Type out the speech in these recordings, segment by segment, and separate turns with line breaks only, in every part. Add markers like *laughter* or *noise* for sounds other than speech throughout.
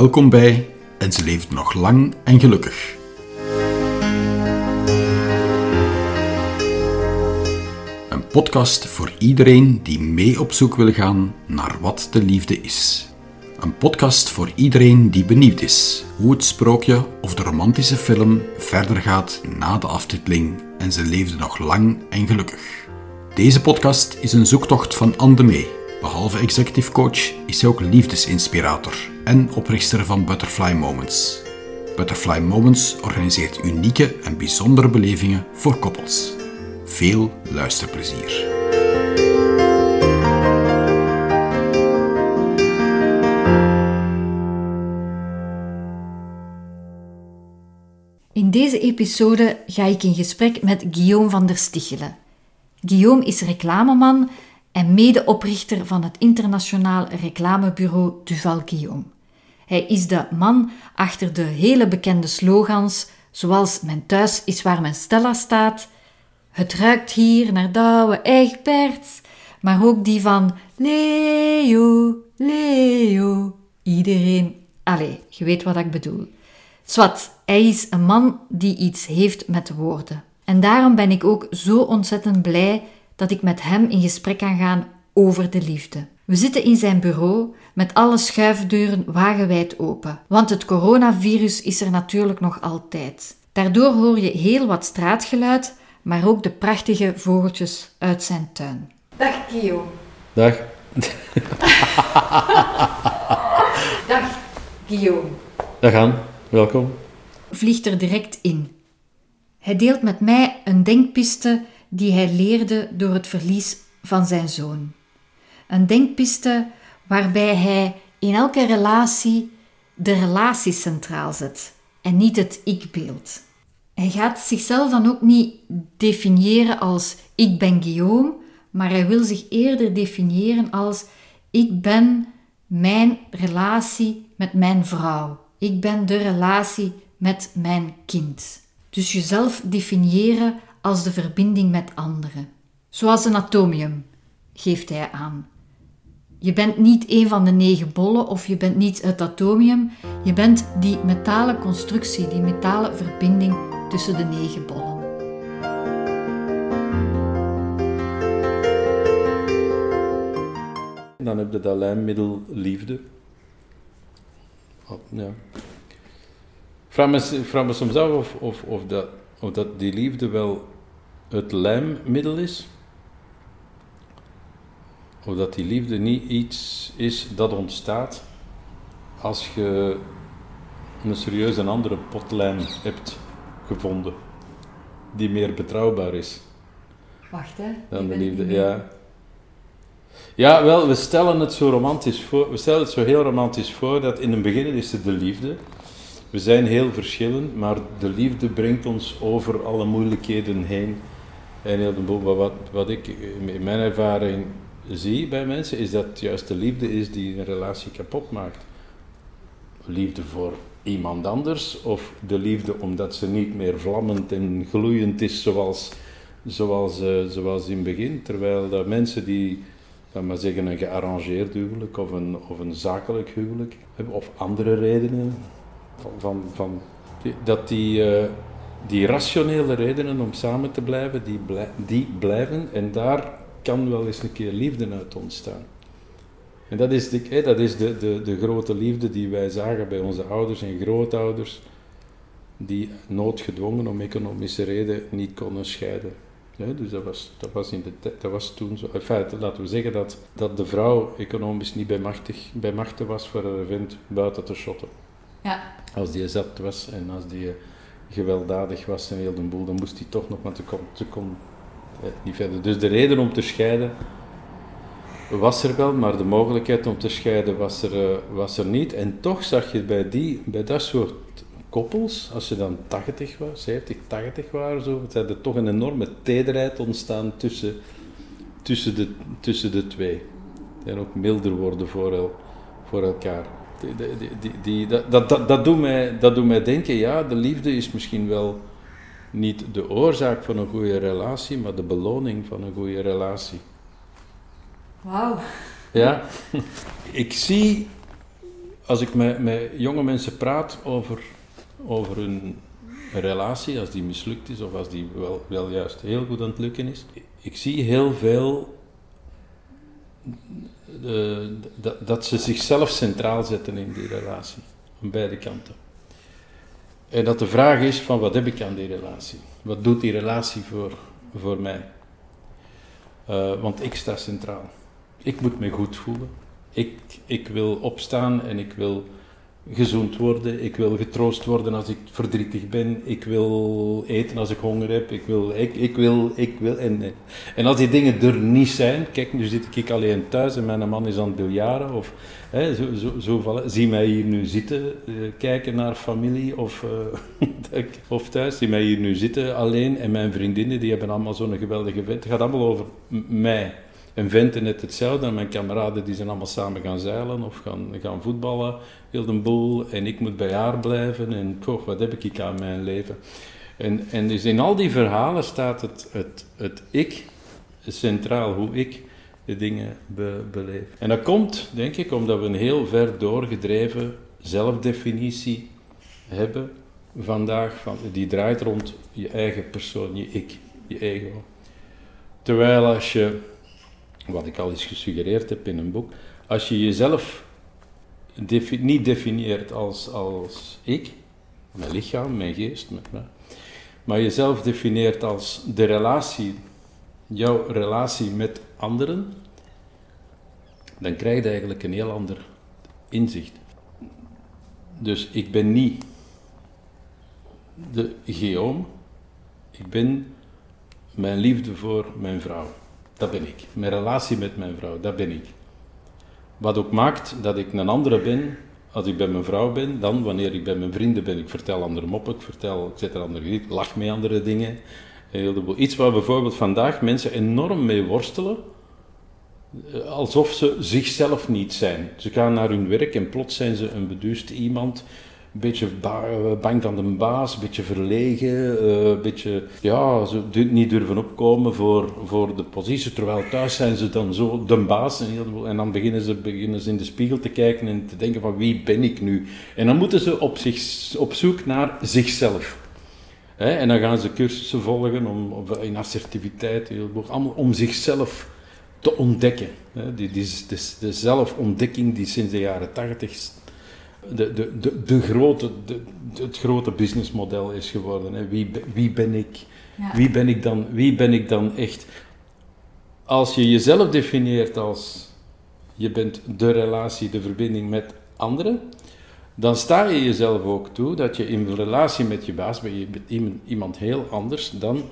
Welkom bij En ze leeft nog lang en gelukkig. Een podcast voor iedereen die mee op zoek wil gaan naar wat de liefde is. Een podcast voor iedereen die benieuwd is hoe het sprookje of de romantische film verder gaat na de aftiteling en ze leefde nog lang en gelukkig. Deze podcast is een zoektocht van Anne Mee. Behalve executive coach is zij ook liefdesinspirator en oprichter van Butterfly Moments. Butterfly Moments organiseert unieke en bijzondere belevingen voor koppels. Veel luisterplezier.
In deze episode ga ik in gesprek met Guillaume van der Stichelen. Guillaume is reclameman en medeoprichter van het internationaal reclamebureau Duval Guillaume. Hij is de man achter de hele bekende slogans zoals Mijn thuis is waar mijn Stella staat, Het ruikt hier naar Douwe Egberts, maar ook die van Leo, Leo, iedereen. Allee, je weet wat ik bedoel. Swat, hij is een man die iets heeft met woorden. En daarom ben ik ook zo ontzettend blij dat ik met hem in gesprek kan gaan over de liefde. We zitten in zijn bureau met alle schuifdeuren wagenwijd open, want het coronavirus is er natuurlijk nog altijd. Daardoor hoor je heel wat straatgeluid, maar ook de prachtige vogeltjes uit zijn tuin. Dag Guillaume.
Dag. *laughs*
Dag Guillaume.
Dag Anne, welkom.
Vliegt er direct in. Hij deelt met mij een denkpiste die hij leerde door het verlies van zijn zoon. Een denkpiste waarbij hij in elke relatie de relatie centraal zet en niet het ik-beeld. Hij gaat zichzelf dan ook niet definiëren als ik ben Guillaume, maar hij wil zich eerder definiëren als ik ben mijn relatie met mijn vrouw. Ik ben de relatie met mijn kind. Dus jezelf definiëren als de verbinding met anderen. Zoals een atomium, geeft hij aan. Je bent niet een van de negen bollen of je bent niet het atomium, je bent die metalen constructie, die metalen verbinding tussen de negen bollen.
Dan heb je dat lijnmiddel liefde. Oh, ja. Vraag me, soms af of, of, of, dat, of dat die liefde wel het lijmmiddel is. Of dat die liefde niet iets is dat ontstaat als je een serieus een andere potlijm hebt gevonden. Die meer betrouwbaar is
Wacht hè.
dan de liefde. Ja. ja, wel, we stellen het zo romantisch voor. We stellen het zo heel romantisch voor dat in het begin is het de liefde. We zijn heel verschillend, maar de liefde brengt ons over alle moeilijkheden heen. En heel de boel, wat, wat ik in mijn ervaring zie bij mensen, is dat juist de liefde is die een relatie kapot maakt. Liefde voor iemand anders, of de liefde omdat ze niet meer vlammend en gloeiend is zoals, zoals, eh, zoals in het begin. Terwijl dat mensen die, laat maar zeggen, een gearrangeerd huwelijk of een, of een zakelijk huwelijk hebben, of andere redenen, van, van, van, dat die, eh, die rationele redenen om samen te blijven, die, blij- die blijven en daar kan wel eens een keer liefde uit ontstaan. En dat is, de, dat is de, de, de grote liefde die wij zagen bij onze ouders en grootouders, die noodgedwongen om economische reden niet konden scheiden. Ja, dus dat was, dat, was in de, dat was toen zo. In feite, laten we zeggen dat, dat de vrouw economisch niet bij, machtig, bij machten was voor een vent buiten te shotten.
Ja.
Als die zat was en als die gewelddadig was en heel de boel, dan moest hij toch nog, want ze kon, ze kon niet verder. Dus de reden om te scheiden was er wel, maar de mogelijkheid om te scheiden was er, eh, was er niet. En toch zag je bij, die, bij dat soort koppels, als je dan 80 was, 70, 80 waren, zo, het er toch een enorme tederheid ontstaan tussen, tussen, de, tussen de twee. En ook milder worden voor, el, voor elkaar. Die, die, die, dat, dat, dat, doet mij, dat doet mij denken, ja, de liefde is misschien wel niet de oorzaak van een goede relatie, maar de beloning van een goede relatie.
Wauw.
Ja, *laughs* ik zie als ik met, met jonge mensen praat over, over hun relatie, als die mislukt is of als die wel, wel juist heel goed aan het lukken is, ik zie heel veel de, dat, dat ze zichzelf centraal zetten in die relatie, aan beide kanten. En dat de vraag is van wat heb ik aan die relatie? Wat doet die relatie voor, voor mij? Uh, want ik sta centraal. Ik moet me goed voelen. Ik, ik wil opstaan en ik wil gezond worden. Ik wil getroost worden als ik verdrietig ben. Ik wil eten als ik honger heb. Ik wil, ik, ik wil, ik wil. En, en als die dingen er niet zijn, kijk, nu zit ik alleen thuis en mijn man is aan het biljaren. Of hè, zo, zo, zo. Zie mij hier nu zitten, uh, kijken naar familie of, uh, *laughs* of thuis. Zie mij hier nu zitten alleen en mijn vriendinnen, die hebben allemaal zo'n geweldige vent. Het gaat allemaal over mij. En venten net hetzelfde. mijn kameraden die zijn allemaal samen gaan zeilen of gaan, gaan voetballen, heel de boel. En ik moet bij haar blijven. En poch, wat heb ik aan mijn leven? En, en dus in al die verhalen staat het, het, het ik centraal, hoe ik de dingen be, beleef. En dat komt, denk ik, omdat we een heel ver doorgedreven zelfdefinitie hebben vandaag. Van, die draait rond je eigen persoon, je ik, je ego. Terwijl als je wat ik al eens gesuggereerd heb in een boek, als je jezelf niet definieert als, als ik, mijn lichaam, mijn geest, met mij, maar jezelf definieert als de relatie, jouw relatie met anderen, dan krijg je eigenlijk een heel ander inzicht. Dus ik ben niet de geoom, ik ben mijn liefde voor mijn vrouw. Dat ben ik. Mijn relatie met mijn vrouw, dat ben ik. Wat ook maakt dat ik een andere ben als ik bij mijn vrouw ben, dan wanneer ik bij mijn vrienden ben. Ik vertel andere moppen, ik, vertel, ik zet er andere ik lach mee andere dingen. Iets waar bijvoorbeeld vandaag mensen enorm mee worstelen, eh, alsof ze zichzelf niet zijn. Ze gaan naar hun werk en plots zijn ze een beduust iemand een beetje eh, bang van de baas, een beetje verlegen, eh, een beetje ja, ze niet durven opkomen voor, voor de positie. Terwijl thuis zijn ze dan zo de baas en, en dan beginnen ze, beginnen ze in de spiegel te kijken en te denken van wie ben ik nu? En dan moeten ze op, zich, op zoek naar zichzelf. en dan gaan ze cursussen volgen om, in assertiviteit, allemaal om zichzelf te ontdekken. die, die, de, de zelfontdekking die sinds de jaren tachtig de, de, de, de grote, de, het grote businessmodel is geworden. Hè. Wie, wie, ben ik? Wie, ben ik dan, wie ben ik dan echt? Als je jezelf definieert als je bent de relatie, de verbinding met anderen, dan sta je jezelf ook toe dat je in relatie met je baas ben je iemand, iemand heel anders dan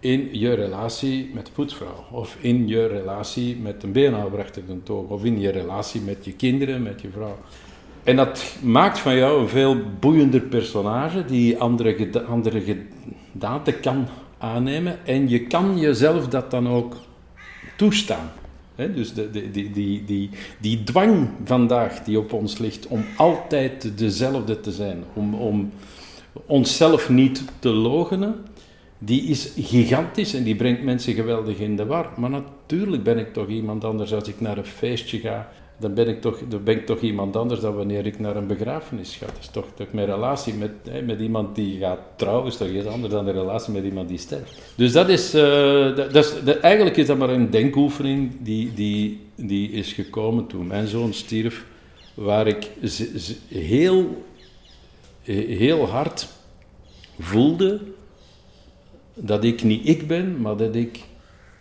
in je relatie met de poetsvrouw, of in je relatie met een beenhouwer achter de toog, of in je relatie met je kinderen, met je vrouw. En dat maakt van jou een veel boeiender personage die andere, andere gedaante kan aannemen. En je kan jezelf dat dan ook toestaan. dus de, de, die, die, die, die dwang vandaag die op ons ligt om altijd dezelfde te zijn, om, om onszelf niet te logenen, die is gigantisch en die brengt mensen geweldig in de war. Maar natuurlijk ben ik toch iemand anders als ik naar een feestje ga dan ben ik toch, dan ben ik toch iemand anders dan wanneer ik naar een begrafenis ga. Dat is toch, toch mijn relatie met, met iemand die gaat trouwen, is toch iets anders dan de relatie met iemand die sterft. Dus dat is, uh, dat, is eigenlijk is dat maar een denkoefening die, die, die is gekomen toen mijn zoon stierf, waar ik heel, heel hard voelde dat ik niet ik ben, maar dat ik,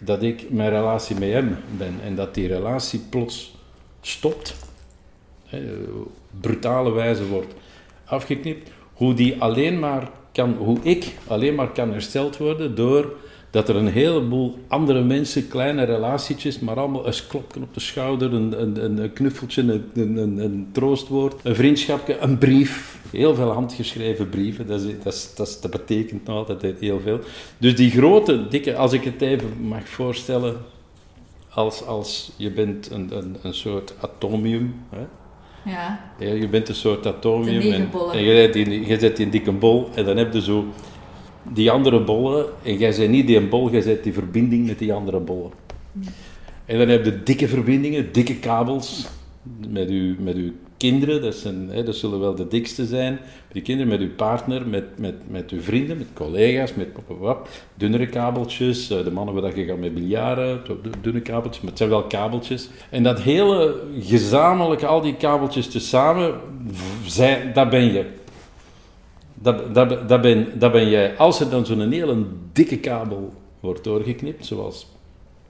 dat ik mijn relatie met hem ben. En dat die relatie plots stopt, brutale wijze wordt afgeknipt, hoe die alleen maar kan, hoe ik alleen maar kan hersteld worden door dat er een heleboel andere mensen, kleine relatietjes, maar allemaal een klopje op de schouder, een, een, knuffeltje, een, een, troostwoord, een vriendschapje, een brief. Heel veel handgeschreven brieven, dat, is, dat, is, dat, dat betekent nog altijd heel veel. Dus die grote, dikke, als ik het even mag voorstellen, als, als je bent een, een, een soort atomium. Hè? Ja. ja. Je bent een soort atomium en, en, je, zet in, je zet in dikke bol en dan heb je zo die andere bollen en jij zet niet die een bol, jij zet die verbinding met die andere bollen. En dan heb je dikke verbindingen, dikke kabels met uw, met uw kinderen, dat, hè, dat zullen wel de dikste zijn. Die kinderen, met uw partner, met, met, met uw vrienden, met collega's, met wap, dunnere kabeltjes. eh, De mannen waar je gaat met biljaren, dunne kabeltjes, maar het zijn wel kabeltjes. En dat hele gezamenlijk, al die kabeltjes tezamen, zijn, dat ben je. Dat, dat, dat, ben, dat ben jij. Als er dan zo'n hele dikke kabel wordt doorgeknipt, zoals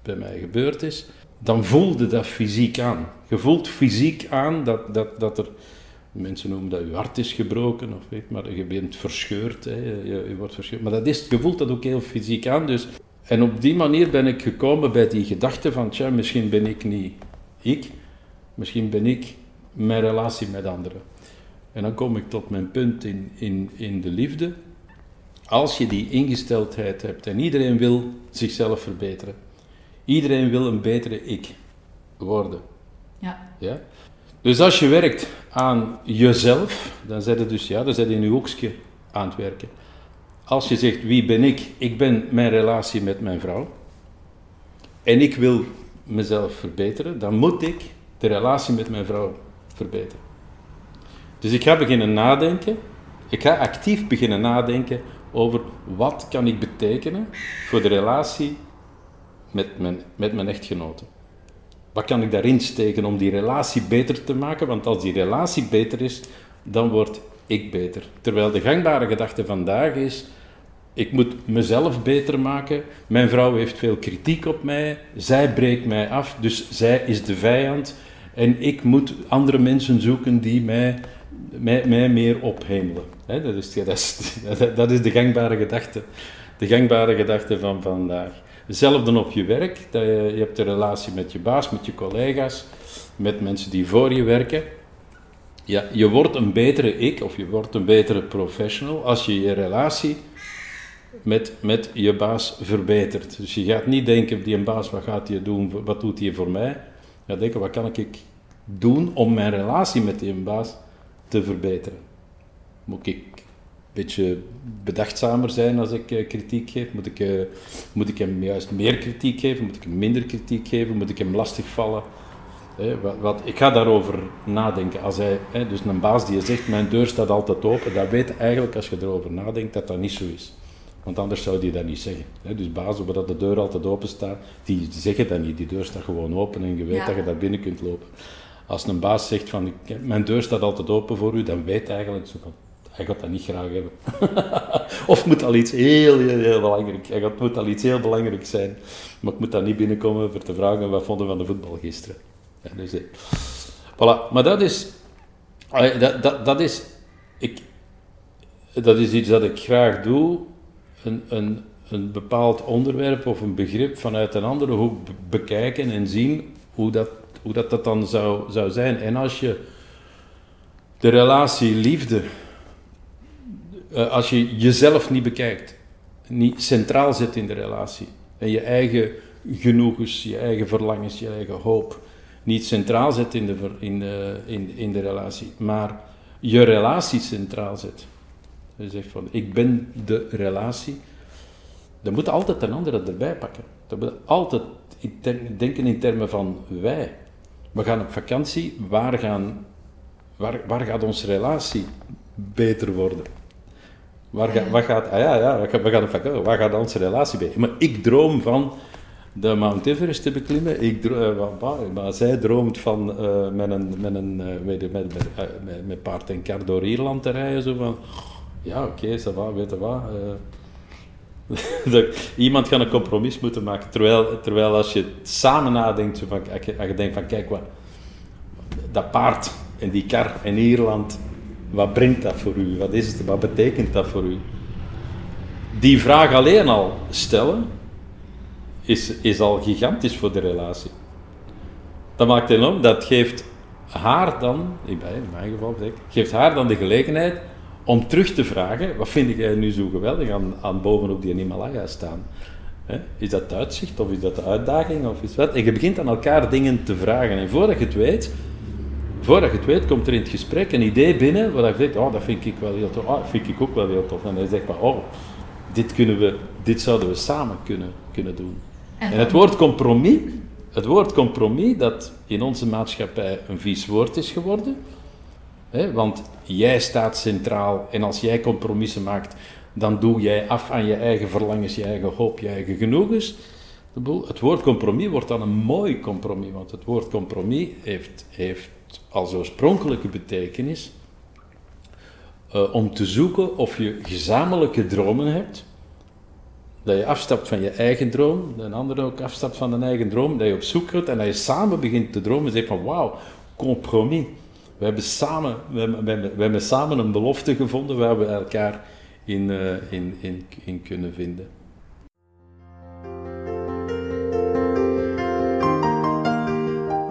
bij mij gebeurd is, dan voelde dat fysiek aan. Je voelt fysiek aan dat, dat, dat er, mensen noemen dat je hart is gebroken, of weet, maar je bent verscheurd, hè, je, wordt verscheurd. Maar dat is, je voelt dat ook heel fysiek aan. Dus, en op die manier ben ik gekomen bij die gedachte van, tja, misschien ben ik niet ik, misschien ben ik mijn relatie met anderen. En dan kom ik tot mijn punt in, in, in de liefde. Als je die ingesteldheid hebt en iedereen wil zichzelf verbeteren, iedereen wil een betere ik worden.
Ja.
Ja? Dus als je werkt aan jezelf, dan zet je dus, ja, dan zet je in je hoekje aan het werken. Als je zegt, wie ben ik? Ik ben mijn relatie met mijn vrouw. En ik wil mezelf verbeteren, dan moet ik de relatie met mijn vrouw verbeteren. Dus ik ga beginnen nadenken. Ik ga actief beginnen nadenken over wat kan ik betekenen voor de relatie met mijn, met mijn echtgenote. Wat kan ik daarin steken om die relatie beter te maken? Want als die relatie beter is, dan word ik beter. Terwijl de gangbare gedachte vandaag is: ik moet mezelf beter maken. Mijn vrouw heeft veel kritiek op mij. Zij breekt mij af, dus zij is de vijand. En ik moet andere mensen zoeken die mij, mij, mij meer ophemelen. Hè, dat, is, dat, is, *laughs* dat is de gangbare gedachte. De gangbare gedachte van vandaag. Hetzelfde op je werk. Dat je, hebt een relatie met je baas, met je collega's, met mensen die voor je werken. Ja, je wordt een betere ik of je wordt een betere professional als je je relatie met, met je baas verbetert. Dus je gaat niet denken, die baas, wat gaat hij doen, wat doet hij voor mij? Je gaat denken, wat kan ik doen om mijn relatie met die baas te verbeteren? Moet ik beetje bedachtzamer zijn als ik uh, kritiek geef? Moet ik, uh, moet ik hem juist meer kritiek geven? Moet ik hem minder kritiek geven? Moet ik hem lastigvallen? Hè, wat, wat, ik ga daarover nadenken. Als hij, dus een baas die zegt, mijn deur staat altijd open, dat weet eigenlijk als je erover nadenkt dat dat niet zo is. Want anders zou die dat niet zeggen. Hè. Dus bazen waar de deur altijd open staat, die zeggen dat niet. Die deur staat gewoon open en je weet ja. dat je daar binnen kunt lopen. Als een baas zegt van, mijn deur staat altijd open voor u, dan weet eigenlijk zo van, hij gaat dat niet graag hebben. *laughs* of moet al iets heel, heel, heel belangrijk, hij gaat, moet al iets heel belangrijk zijn. Maar ik moet daar niet binnenkomen voor te vragen, wat vonden van de voetbal gisteren? Ja, dus, voilà. Maar dat is, dat, dat, dat is, ik, dat is iets dat ik graag doe, een, een, een bepaald onderwerp of een begrip vanuit een andere hoek bekijken en zien hoe dat, hoe dat, dat dan zou, zou zijn. En als je de relatie liefde, als je jezelf niet bekijkt, niet centraal zet in de relatie en je eigen genoegens, je eigen verlangens, je eigen hoop niet centraal zet in de, in de, in, in de relatie, maar je relatie centraal zet. Je zegt van, ik ben de relatie. Dan moet altijd een andere erbij pakken. Dan moet altijd denken in termen van wij. We gaan op vakantie, waar, gaan, waar, waar gaat onze relatie beter worden? Waar, ga, waar gaat, ah ja, ja, we gaan op vakantie, waar gaat onze relatie beter? Maar ik droom van de Mount Everest te beklimmen. Ik droom, maar zij droomt van uh, met een, met een uh, met, met, met, met, met paard en kar door Ierland te rijden. Zo van, ja, oké, okay, va, weet je wat. *laughs* Uh, iemand gaat een compromis moeten maken. Terwijl, terwijl als je samen nadenkt, van, als je denkt van, kijk, wat, dat paard en die kar in Ierland, wat brengt dat voor u? Wat is het? Wat betekent dat voor u? Die vraag alleen al stellen, is, is al gigantisch voor de relatie. Dat maakt enorm, dat geeft haar dan, in mijn geval, geeft haar dan de gelegenheid om terug te vragen, wat vind jij nu zo geweldig aan, aan bovenop die Himalaya staan? Is dat uitzicht of is dat de uitdaging of is wat? En je begint aan elkaar dingen te vragen. En voordat je het weet, voordat je het weet, komt er in het gesprek een idee binnen waar je denkt, oh, dat vind ik wel heel tof, oh, dat vind ik ook wel heel tof. En dan zeg je, oh, dit, kunnen we, dit zouden we samen kunnen, kunnen doen. En, en het woord compromis, het woord compromis, dat in onze maatschappij een vies woord is geworden, Hè? Want jij staat centraal en als jij compromissen maakt, dan doe jij af aan je eigen verlangens, je eigen hoop, je eigen genoegens. Het woord compromis wordt dan een mooi compromis, want het woord compromis heeft, heeft als oorspronkelijke betekenis uh, om te zoeken of je gezamenlijke dromen hebt. Dat je afstapt van je eigen droom, de ander ook afstapt van een eigen droom, dat je op zoek gaat en dat je samen begint te dromen en zegt van wauw, compromis. We hebben, samen, we, hebben, we, hebben, samen een belofte gevonden waar we elkaar in, uh, in, in, in kunnen vinden.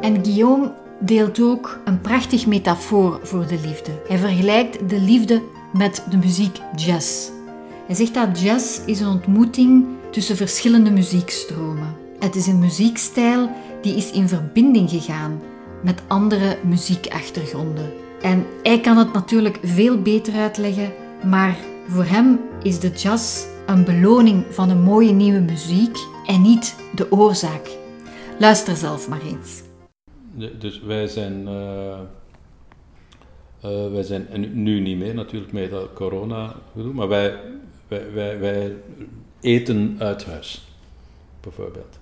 En Guillaume deelt ook een prachtig metafoor voor de liefde. Hij vergelijkt de liefde met de muziek jazz. Hij zegt dat jazz is een ontmoeting tussen verschillende muziekstromen. Het is een muziekstijl die is in verbinding gegaan met andere muziekachtergronden. En hij kan het natuurlijk veel beter uitleggen, maar voor hem is de jazz een beloning van een mooie nieuwe muziek en niet de oorzaak. Luister zelf maar eens
dus wij zijn, uh, uh, wij zijn, en nu niet meer natuurlijk met corona, maar wij, wij, wij, wij eten uit huis, bijvoorbeeld.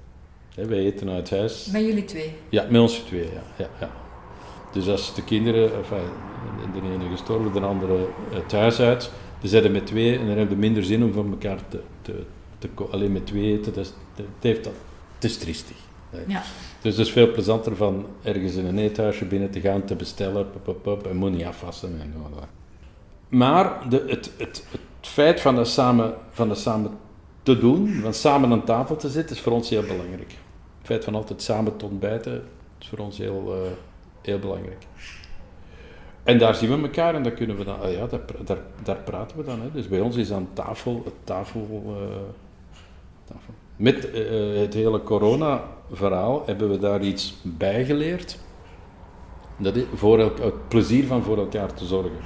wij eten uit huis.
Met jullie twee?
Ja, met ons twee, ja. ja, ja. Dus als de kinderen, enfin, de ene gestorven, de andere thuis uit, dan zijn met twee en dan hebben we minder zin om van elkaar te, te, te alleen met twee eten. Dat is, dat heeft dat, het is triestig. Ja. Dus het is veel plezanter van ergens in een eethuisje binnen te gaan, te bestellen, pop, pop, en moet niet afwassen. En maar de, het, het, het feit van dat, samen, van dat samen te doen, van samen aan tafel te zitten, is voor ons heel belangrijk. Het feit van altijd samen te ontbijten, is voor ons heel, uh, heel belangrijk. En daar zien we elkaar en daar kunnen we dan, ah ja, daar, daar, daar praten we dan. Hè. Dus bij ons is aan tafel, tafel, uh, tafel met uh, het hele corona-verhaal hebben we daar iets bij geleerd. Dat is voor het plezier van voor elkaar te zorgen.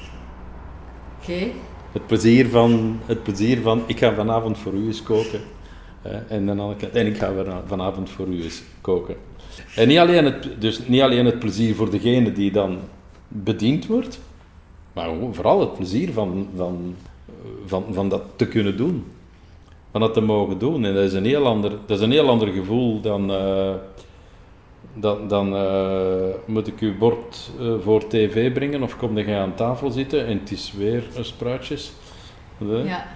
Oké.
Het, plezier van, het plezier van, ik ga vanavond voor u eens koken. en, dan, en ik ga vanavond voor u eens koken. En niet alleen, het, dus niet alleen het plezier voor degene die dan bediend wordt, maar vooral het plezier van, van, van, van dat te kunnen doen van dat te mogen doen. En dat is een heel ander, dat is een heel ander gevoel dan, uh, dan, dan uh, moet ik uw bord uh, voor tv brengen of kom je aan tafel zitten en het is weer een spruitjes. Ja.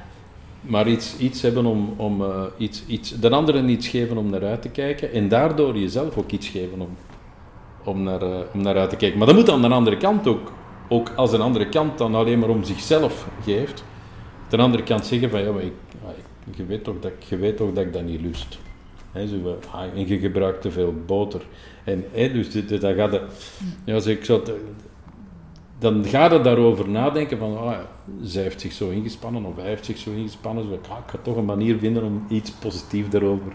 Maar iets, iets hebben om, om iets, iets, de anderen iets geven om naar uit te kijken en daardoor jezelf ook iets geven om, om, naar, om naar uit te kijken. Maar dat moet aan de andere kant ook, ook als een andere kant dan alleen maar om zichzelf geeft, aan de andere kant zeggen van ja, maar ik, je weet toch dat, je weet toch dat ik dat niet lust. He, zo, ah, en je gebruikt te veel boter. En, he, dus dat gaat het, ja, als ik zou dan gaat het daarover nadenken van, oh ja, zij heeft zich zo ingespannen of hij heeft zich zo ingespannen. Zo, ah, ik ga toch een manier vinden om iets positiefs daarover,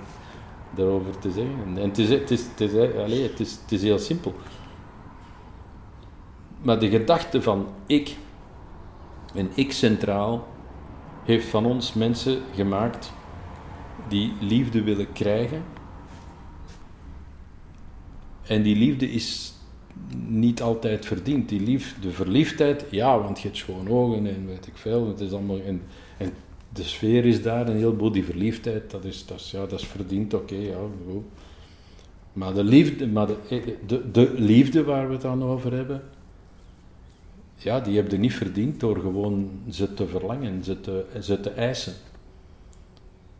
daarover te zeggen. En het is, het, is, het, is, allez, het, is, het is heel simpel. Maar de gedachte van ik en ik centraal heeft van ons mensen gemaakt die liefde willen krijgen. En die liefde is niet altijd verdiend. Die lief, de verliefdheid, ja, want je hebt schoon ogen en weet ik veel. Het is allemaal, en, en de sfeer is daar, een heleboel. Die verliefdheid, dat is, dat is, ja, dat is verdiend, oké, ja. Maar de liefde, maar de, de, de liefde waar we het dan over hebben, ja, die hebben niet verdiend door gewoon ze te verlangen, ze te, ze te eisen.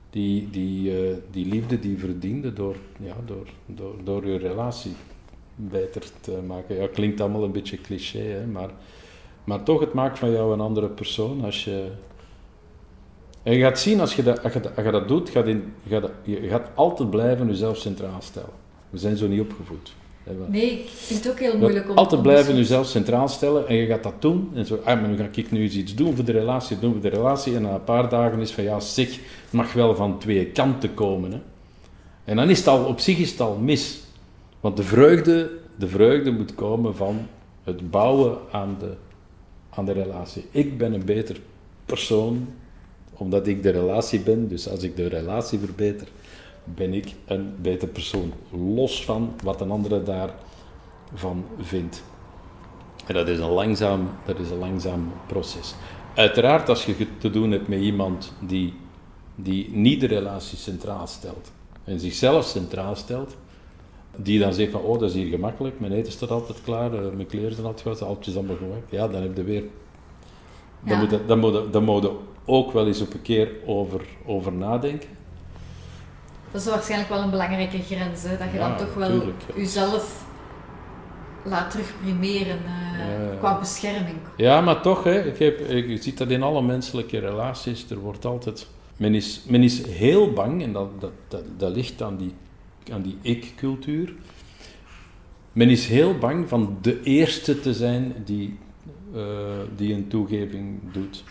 Die, die, uh, die liefde die verdiende door, ja, door, door, door je relatie beter te maken. Ja, klinkt allemaal een beetje cliché, hè, maar, maar toch, het maakt van jou een andere persoon als je... En je gaat zien, als je dat, als je dat, als je dat doet, gaat in, gaat, je gaat altijd blijven jezelf centraal stellen. We zijn zo niet opgevoed.
Nee, ik vind het ook heel moeilijk om...
Altijd blijven jezelf centraal stellen en je gaat dat doen. En zo, ah, maar nu ga ik nu eens iets doen voor de relatie, doen voor de relatie. En na een paar dagen is van, ja, zeg, het mag wel van twee kanten komen. Hè. En dan is het al, op zich is het al mis. Want de vreugde, de vreugde moet komen van het bouwen aan de, aan de relatie. Ik ben een beter persoon, omdat ik de relatie ben. Dus als ik de relatie verbeter, ben ik een beter persoon. Los van wat een andere daarvan vindt. En dat is, een langzaam, dat is een langzaam proces. Uiteraard, als je te doen hebt met iemand die, die niet de relatie centraal stelt en zichzelf centraal stelt, die dan zegt van, oh, dat is hier gemakkelijk, mijn eten staat altijd klaar, eh, mijn kleren zijn altijd goed, alles is allemaal gemaakt. Ja, dan heb je weer... Dan,
Ja.
moet je, dan, moet je, dan moet je ook wel eens op een keer over, over nadenken.
Dat is waarschijnlijk wel een belangrijke grens, hè? dat je
Ja,
dan toch wel
tuurlijk.
jezelf laat terugprimeren eh,
Ja,
qua bescherming.
Ja, maar toch, hè, ik heb, je ziet dat in alle menselijke relaties, er wordt altijd... Men is, men is heel bang, en dat, dat, dat, dat ligt aan die, aan die ik-cultuur. Men is heel bang van de eerste te zijn die, eh, die een toegeving doet.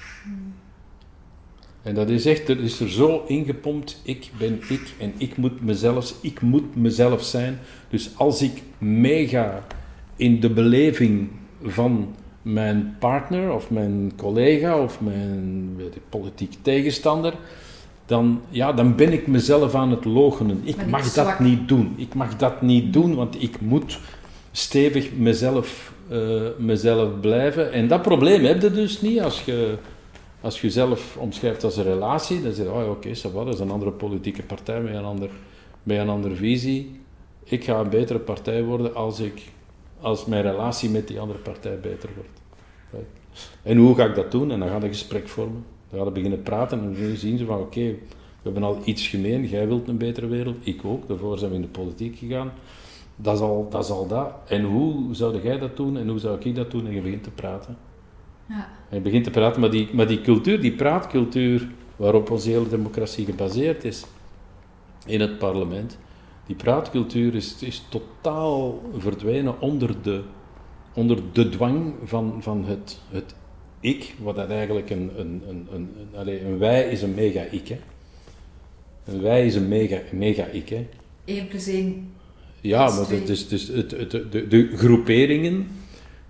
En dat is echt, er is er zo ingepompt, ik ben ik en ik moet mezelf, ik moet mezelf zijn. Dus als ik meega in de beleving van mijn partner of mijn collega of mijn weet ik, politiek tegenstander, dan, ja, dan ben ik mezelf aan het logenen. Ik mag dat
zwak?
niet doen. Ik mag dat niet doen, want ik moet stevig mezelf, eh, mezelf blijven. En dat probleem heb je dus niet als je, als je jezelf omschrijft als een relatie. Dan zeg je, oh oké, va, dat is een andere politieke partij met een, ander, met een andere visie. Ik ga een betere partij worden als, ik, als mijn relatie met die andere partij beter wordt. En hoe ga ik dat doen? En dan ga je een gesprek vormen. Dan ga je beginnen praten en dan zien ze van oké, we hebben al iets gemeen. Jij wilt een betere wereld, ik ook. Daarvoor zijn we in de politiek gegaan. Dat is al dat. Is al dat. En hoe zou jij dat doen en hoe zou ik dat doen? En je begint te praten.
Ja.
En je begint te praten, maar die, maar die cultuur, die praatcultuur waarop onze hele democratie gebaseerd is in het parlement, die praatcultuur is, is totaal verdwenen onder de, onder de dwang van, van het, het ik, wat dat eigenlijk een, een, een, een, een, wij is een mega-ik. hè. Een wij is een mega- mega-ik. hè.
1 plus 1.
Ja, maar is, dus het, het, de, de groeperingen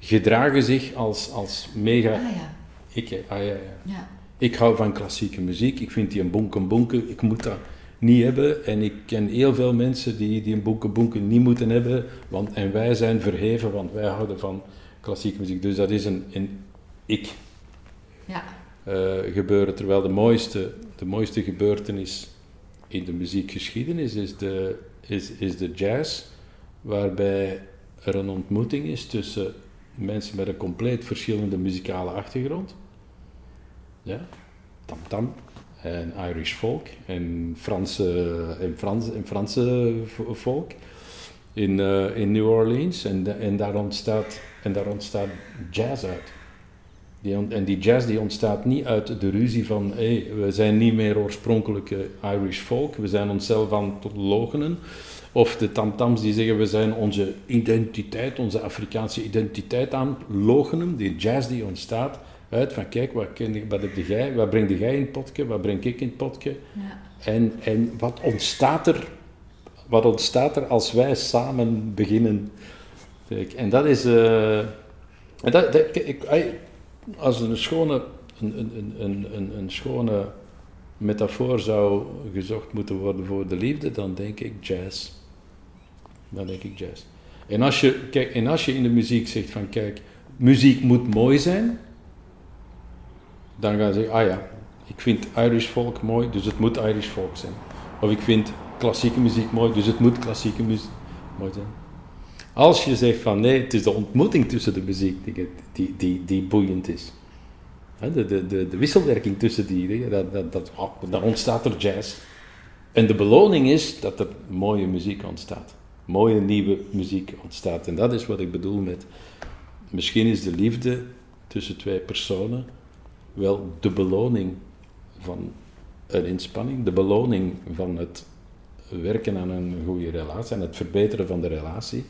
gedragen zich als, als mega
Ah ja.
ik. Ah, ja, ja.
ja.
Ik hou van klassieke muziek. Ik vind die een bonken bonken. Ik moet dat niet hebben. En ik ken heel veel mensen die, die een bonken bonken niet moeten hebben. Want, en wij zijn verheven, want wij houden van klassieke muziek. Dus dat is een, een ik
Ja.
eh, gebeuren. Terwijl de mooiste, de mooiste gebeurtenis in de muziekgeschiedenis is de, is, is de jazz. Waarbij er een ontmoeting is tussen mensen met een compleet verschillende muzikale achtergrond. Ja, tam-tam en Irish folk en Franse, en Frans, en Franse folk in, eh, in New Orleans. En, en, daar ontstaat, en daar ontstaat jazz uit. Die, en die jazz die ontstaat niet uit de ruzie van hey, we zijn niet meer oorspronkelijke Irish folk, we zijn onszelf aan het logenen. Of de tamtams die zeggen we zijn onze identiteit, onze Afrikaanse identiteit aan logenen. Die jazz die ontstaat uit van kijk, wat, ken je- wat, heb jij, wat breng jij in het potje, wat breng ik in het potje.
ja.
En, en wat, ontstaat er, wat ontstaat er als wij samen beginnen? Kijk, En dat is. eh, en dat, dat, ik, als een schone, een, een, een, een, een schone metafoor zou gezocht moeten worden voor de liefde, dan denk ik jazz. Dan denk ik jazz. En als je, kijk, en als je in de muziek zegt van kijk, muziek moet mooi zijn, dan ga je zeggen, ah ja, ik vind Irish folk mooi, dus het moet Irish folk zijn. Of ik vind klassieke muziek mooi, dus het moet klassieke muziek mooi zijn. Als je zegt van nee, het is de ontmoeting tussen de muziek die, die, die, die boeiend is. De, de, de, de wisselwerking tussen die, dat, dat, dat, oh, dan ontstaat er jazz. En de beloning is dat er mooie muziek ontstaat. Mooie nieuwe muziek ontstaat. En dat is wat ik bedoel met, misschien is de liefde tussen twee personen wel de beloning van een inspanning, de beloning van het werken aan een goede relatie en het verbeteren van de relatie,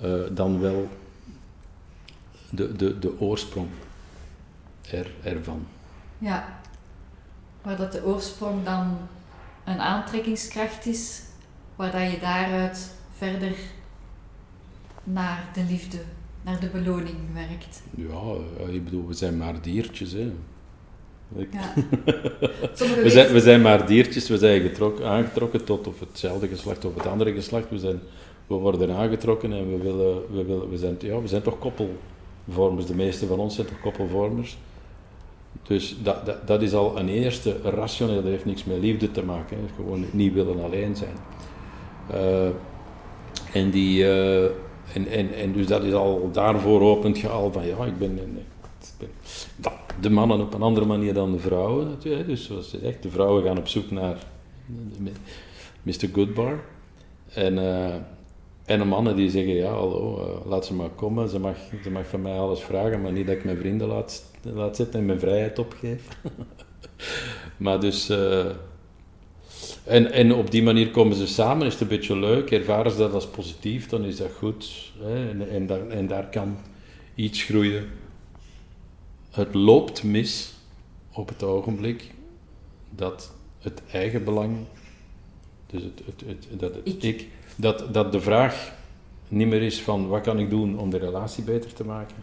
eh, dan wel de, de, de oorsprong er, ervan.
Ja. Waar dat de oorsprong dan een aantrekkingskracht is, waar dat je daaruit verder naar de liefde, naar de beloning werkt.
Ja, eh, ik bedoel, we zijn maar diertjes. Hè.
Ja. *laughs*
We zijn, we zijn maar diertjes, we zijn getrokken, aangetrokken tot of hetzelfde geslacht of het andere geslacht. We zijn we worden aangetrokken en we, willen, we, willen, we, zijn, ja, we zijn toch koppelvormers. De meeste van ons zijn toch koppelvormers. Dus dat, dat, dat is al een eerste rationeel, dat heeft niks met liefde te maken. Hè. Gewoon niet willen alleen zijn. Uh, en, die, uh, en, en, en dus dat is al daarvoor opent gehaald van ja, ik ben, dat, de mannen op een andere manier dan de vrouwen natuurlijk. Dus zoals je zegt, de vrouwen gaan op zoek naar Mr. Goodbar. En, en de mannen die zeggen, ja hallo, laat ze maar komen, ze mag, ze mag van mij alles vragen, maar niet dat ik mijn vrienden laat, laat zitten en mijn vrijheid opgeef. *laughs* maar dus... en, en op die manier komen ze samen, is het een beetje leuk, ervaren ze dat als positief, dan is dat goed. Hè? En, en, daar, en daar kan iets groeien. Het loopt mis op het ogenblik dat het eigen belang, dus het, het, het, dat het ik. dat, dat de vraag niet meer is van wat kan ik doen om de relatie beter te maken,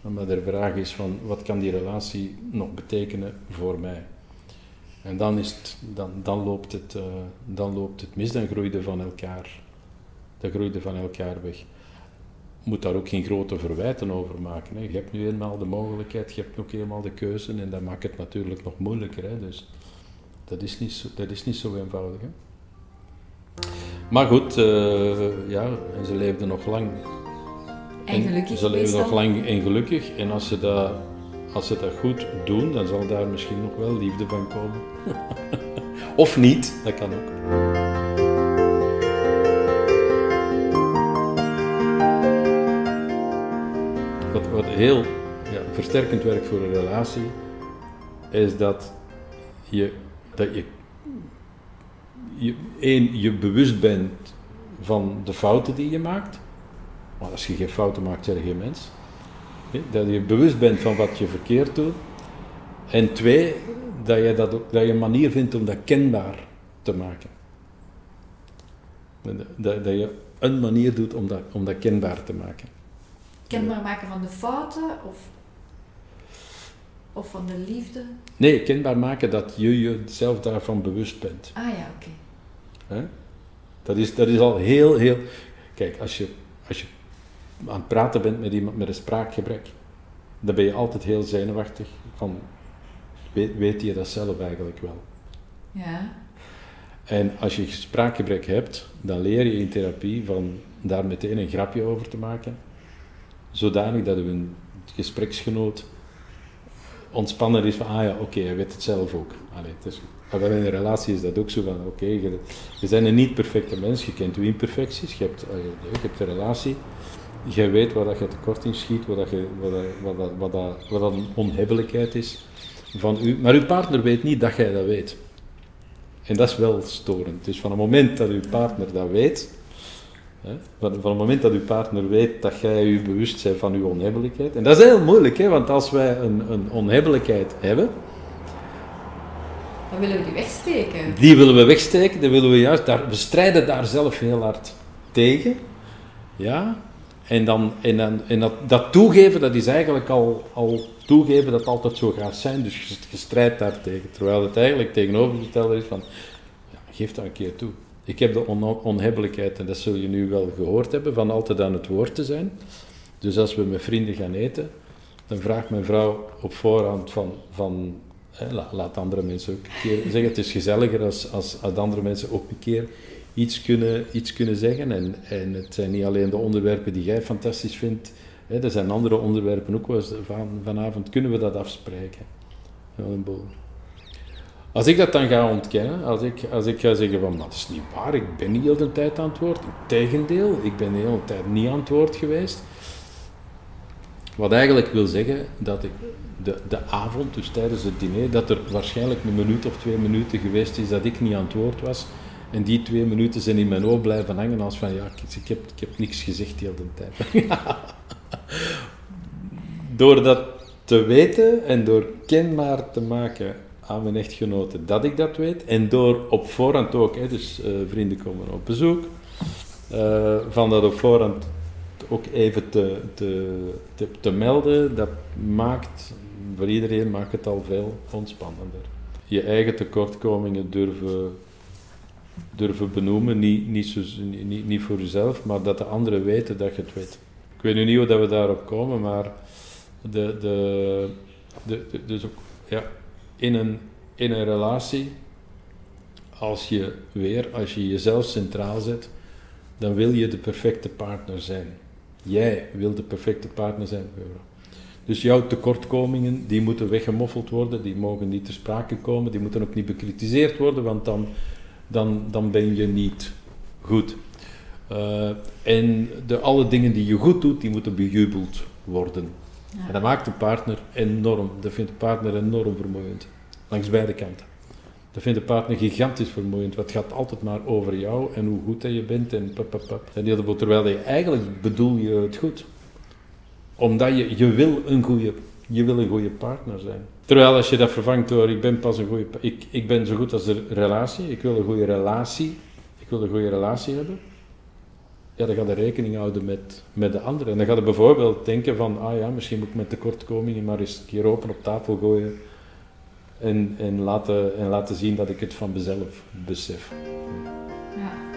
maar de vraag is van wat kan die relatie nog betekenen voor mij. En dan, is het, dan, dan, loopt het, uh, dan loopt het mis, dan groeide van elkaar, dan groeide van elkaar weg. Je moet daar ook geen grote verwijten over maken. Hè. Je hebt nu eenmaal de mogelijkheid, je hebt ook eenmaal de keuze en dat maakt het natuurlijk nog moeilijker. Hè. Dus dat is niet zo, dat is niet zo eenvoudig. Hè. Maar goed, uh, ja, en ze leefden nog lang.
En gelukkig.
Ze leefden nog lang en gelukkig. En als ze dat als ze dat goed doen, dan zal daar misschien nog wel liefde van komen. *laughs* of niet, dat kan ook. Wat, wat heel ja, versterkend werkt voor een relatie, is dat je, dat je, je, één, je bewust bent van de fouten die je maakt. Maar als je geen fouten maakt, ben je geen mens. Dat je bewust bent van wat je verkeerd doet. En twee, dat je, dat, ook, dat je een manier vindt om dat kenbaar te maken. Dat, dat je een manier doet om dat, om dat kenbaar te maken.
Kenbaar maken van de fouten of, of van de liefde?
Nee, kenbaar maken dat je jezelf daarvan bewust bent.
Ah ja, oké.
Dat, is, dat is al heel, heel... Kijk, als je, als je aan het praten bent met iemand met een spraakgebrek, dan ben je altijd heel zenuwachtig van, weet, weet je dat zelf eigenlijk wel?
Ja.
En als je spraakgebrek hebt, dan leer je in therapie van daar meteen een grapje over te maken, zodanig dat een gespreksgenoot ontspannen is van, ah ja, oké, hij weet het zelf ook. Allee, het is, maar in een relatie is dat ook zo van, oké, je, je bent een niet perfecte mens, je kent je imperfecties, je hebt, je hebt een relatie, jij weet waar dat je tekort in schiet, wat, dat je, wat, dat, wat, dat, wat, dat, een onhebbelijkheid is van u. Maar uw partner weet niet dat jij dat weet. En dat is wel storend. Dus van het moment dat uw partner dat weet, hè, van, van het moment dat uw partner weet dat jij je bewust bent van uw onhebbelijkheid, en dat is heel moeilijk, hè, want als wij een, een onhebbelijkheid hebben,
dan willen we die wegsteken.
Die willen we wegsteken, dan willen we juist, daar, we strijden daar zelf heel hard tegen. Ja, dan, en, dan, en dat, dat toegeven, dat is eigenlijk al, al toegeven dat het altijd zo gaat zijn. Dus je, strijdt daar tegen. Terwijl het eigenlijk tegenovergestelde is van, ja, geef dat een keer toe. Ik heb de on onhebbelijkheid, en dat zul je nu wel gehoord hebben, van altijd aan het woord te zijn. Dus als we met vrienden gaan eten, dan vraagt mijn vrouw op voorhand van, van hè, laat andere mensen ook een keer zeggen. Het is gezelliger als, als, als andere mensen ook een keer iets kunnen, iets kunnen zeggen. En, en het zijn niet alleen de onderwerpen die jij fantastisch vindt, hè, er zijn andere onderwerpen ook. Van, vanavond kunnen we dat afspreken. Als ik dat dan ga ontkennen, als ik, als ik ga zeggen van, dat is niet waar, ik ben niet heel de tijd aan het woord. Integendeel, ik ben de hele tijd niet aan het woord geweest. Wat eigenlijk wil zeggen dat ik de, de avond, dus tijdens het diner, dat er waarschijnlijk een minuut of twee minuten geweest is dat ik niet aan het woord was. En die twee minuten zijn in mijn oog blijven hangen als van ja, ik, heb, ik heb niks gezegd de tijd. *laughs* door dat te weten en door kenbaar te maken aan mijn echtgenoten dat ik dat weet, en door op voorhand ook, hè, dus uh, vrienden komen op bezoek, uh, van dat op voorhand ook even te, te, te, te, melden, dat maakt, voor iedereen maakt het al veel ontspannender. Je eigen tekortkomingen durven durven benoemen. Niet, niet, zo, niet, niet voor jezelf, maar dat de anderen weten dat je het weet. Ik weet nu niet hoe dat we daarop komen, maar de, de, de, dus ook, ja, in, een, in een relatie, als je weer, als je jezelf centraal zet, dan wil je de perfecte partner zijn. Jij wil de perfecte partner zijn. Dus jouw tekortkomingen, die moeten weggemoffeld worden, die mogen niet ter sprake komen, die moeten ook niet bekritiseerd worden, want dan, dan, dan ben je niet goed. Eh, en de, alle dingen die je goed doet, die moeten bejubeld worden. En dat maakt de partner enorm, dat vindt de partner enorm vermoeiend. Langs beide kanten. Dat vindt de partner gigantisch vermoeiend, want het gaat altijd maar over jou en hoe goed dat je bent en pap, pap, pap. En heel veel, terwijl je eigenlijk bedoel je het goed. Omdat je, je wil een goede, je wil een goede partner zijn. Terwijl als je dat vervangt door ik ben pas een goede, ik, ik ben zo goed als de relatie, ik wil een goede relatie, ik wil een goede relatie hebben. Ja, dan ga je rekening houden met, met de anderen. En dan ga je bijvoorbeeld denken van, ah ja, misschien moet ik mijn tekortkomingen maar eens een keer open op tafel gooien. En, en, laten, en laten zien dat ik het van mezelf besef.
Ja.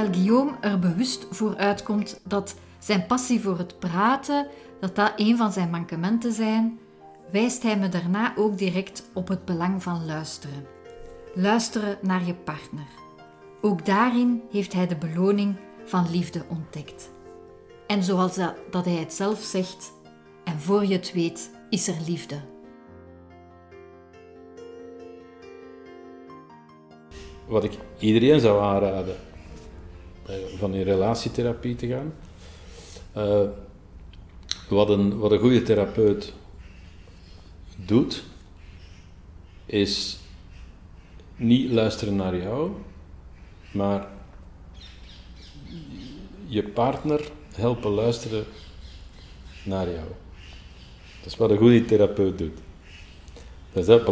Terwijl Guillaume er bewust voor uitkomt dat zijn passie voor het praten, dat dat een van zijn mankementen zijn, wijst hij me daarna ook direct op het belang van luisteren. Luisteren naar je partner. Ook daarin heeft hij de beloning van liefde ontdekt. En zoals dat, dat hij het zelf zegt, en voor je het weet, is er liefde.
Wat ik iedereen zou aanraden, van in relatietherapie te gaan. Eh, wat, een, wat een goede therapeut doet, is niet luisteren naar jou, maar je partner helpen luisteren naar jou. Dat is wat een goede therapeut doet. Dat is dat,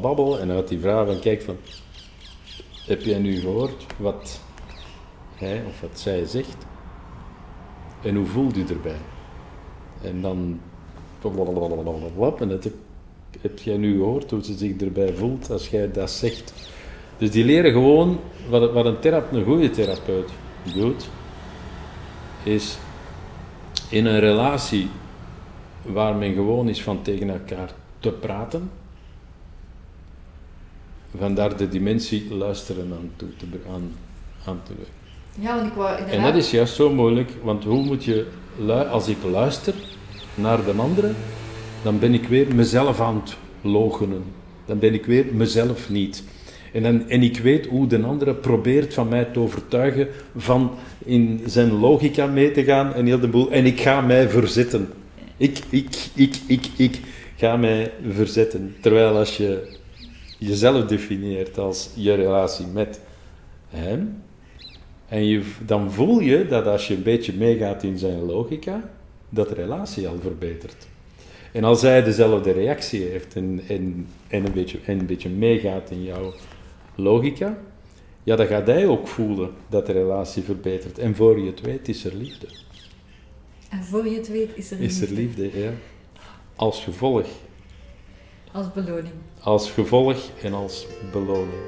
babbel. En dan die vrouw van, kijk van, heb jij nu gehoord wat hij of wat zij zegt? En hoe voelt u erbij? En dan, en heb, heb jij nu gehoord hoe ze zich erbij voelt als jij dat zegt? Dus die leren gewoon, wat, wat een, therape, een goede therapeut doet, is in een relatie waar men gewoon is van tegen elkaar te praten, vandaar de dimensie luisteren aan toe te, aan, aan te werken.
Ja, want ik wou
En dat is juist zo moeilijk, want hoe moet je, lu- als ik luister naar de andere, dan ben ik weer mezelf aan het logenen. Dan ben ik weer mezelf niet. En, dan, en ik weet hoe de andere probeert van mij te overtuigen van in zijn logica mee te gaan en heel de boel. En ik ga mij verzetten. Ik, ik, ik, ik, ik ga mij verzetten. Terwijl als je jezelf definieert als je relatie met hem, en je, dan voel je dat als je een beetje meegaat in zijn logica, dat de relatie al verbetert. En als hij dezelfde reactie heeft en, en, en, een, beetje, en een beetje meegaat in jouw logica, ja, dan gaat hij ook voelen dat de relatie verbetert. En voor je het weet is er liefde.
En voor je het weet is er
Is er liefde, ja. Als gevolg.
Als beloning.
Als gevolg en als beloning.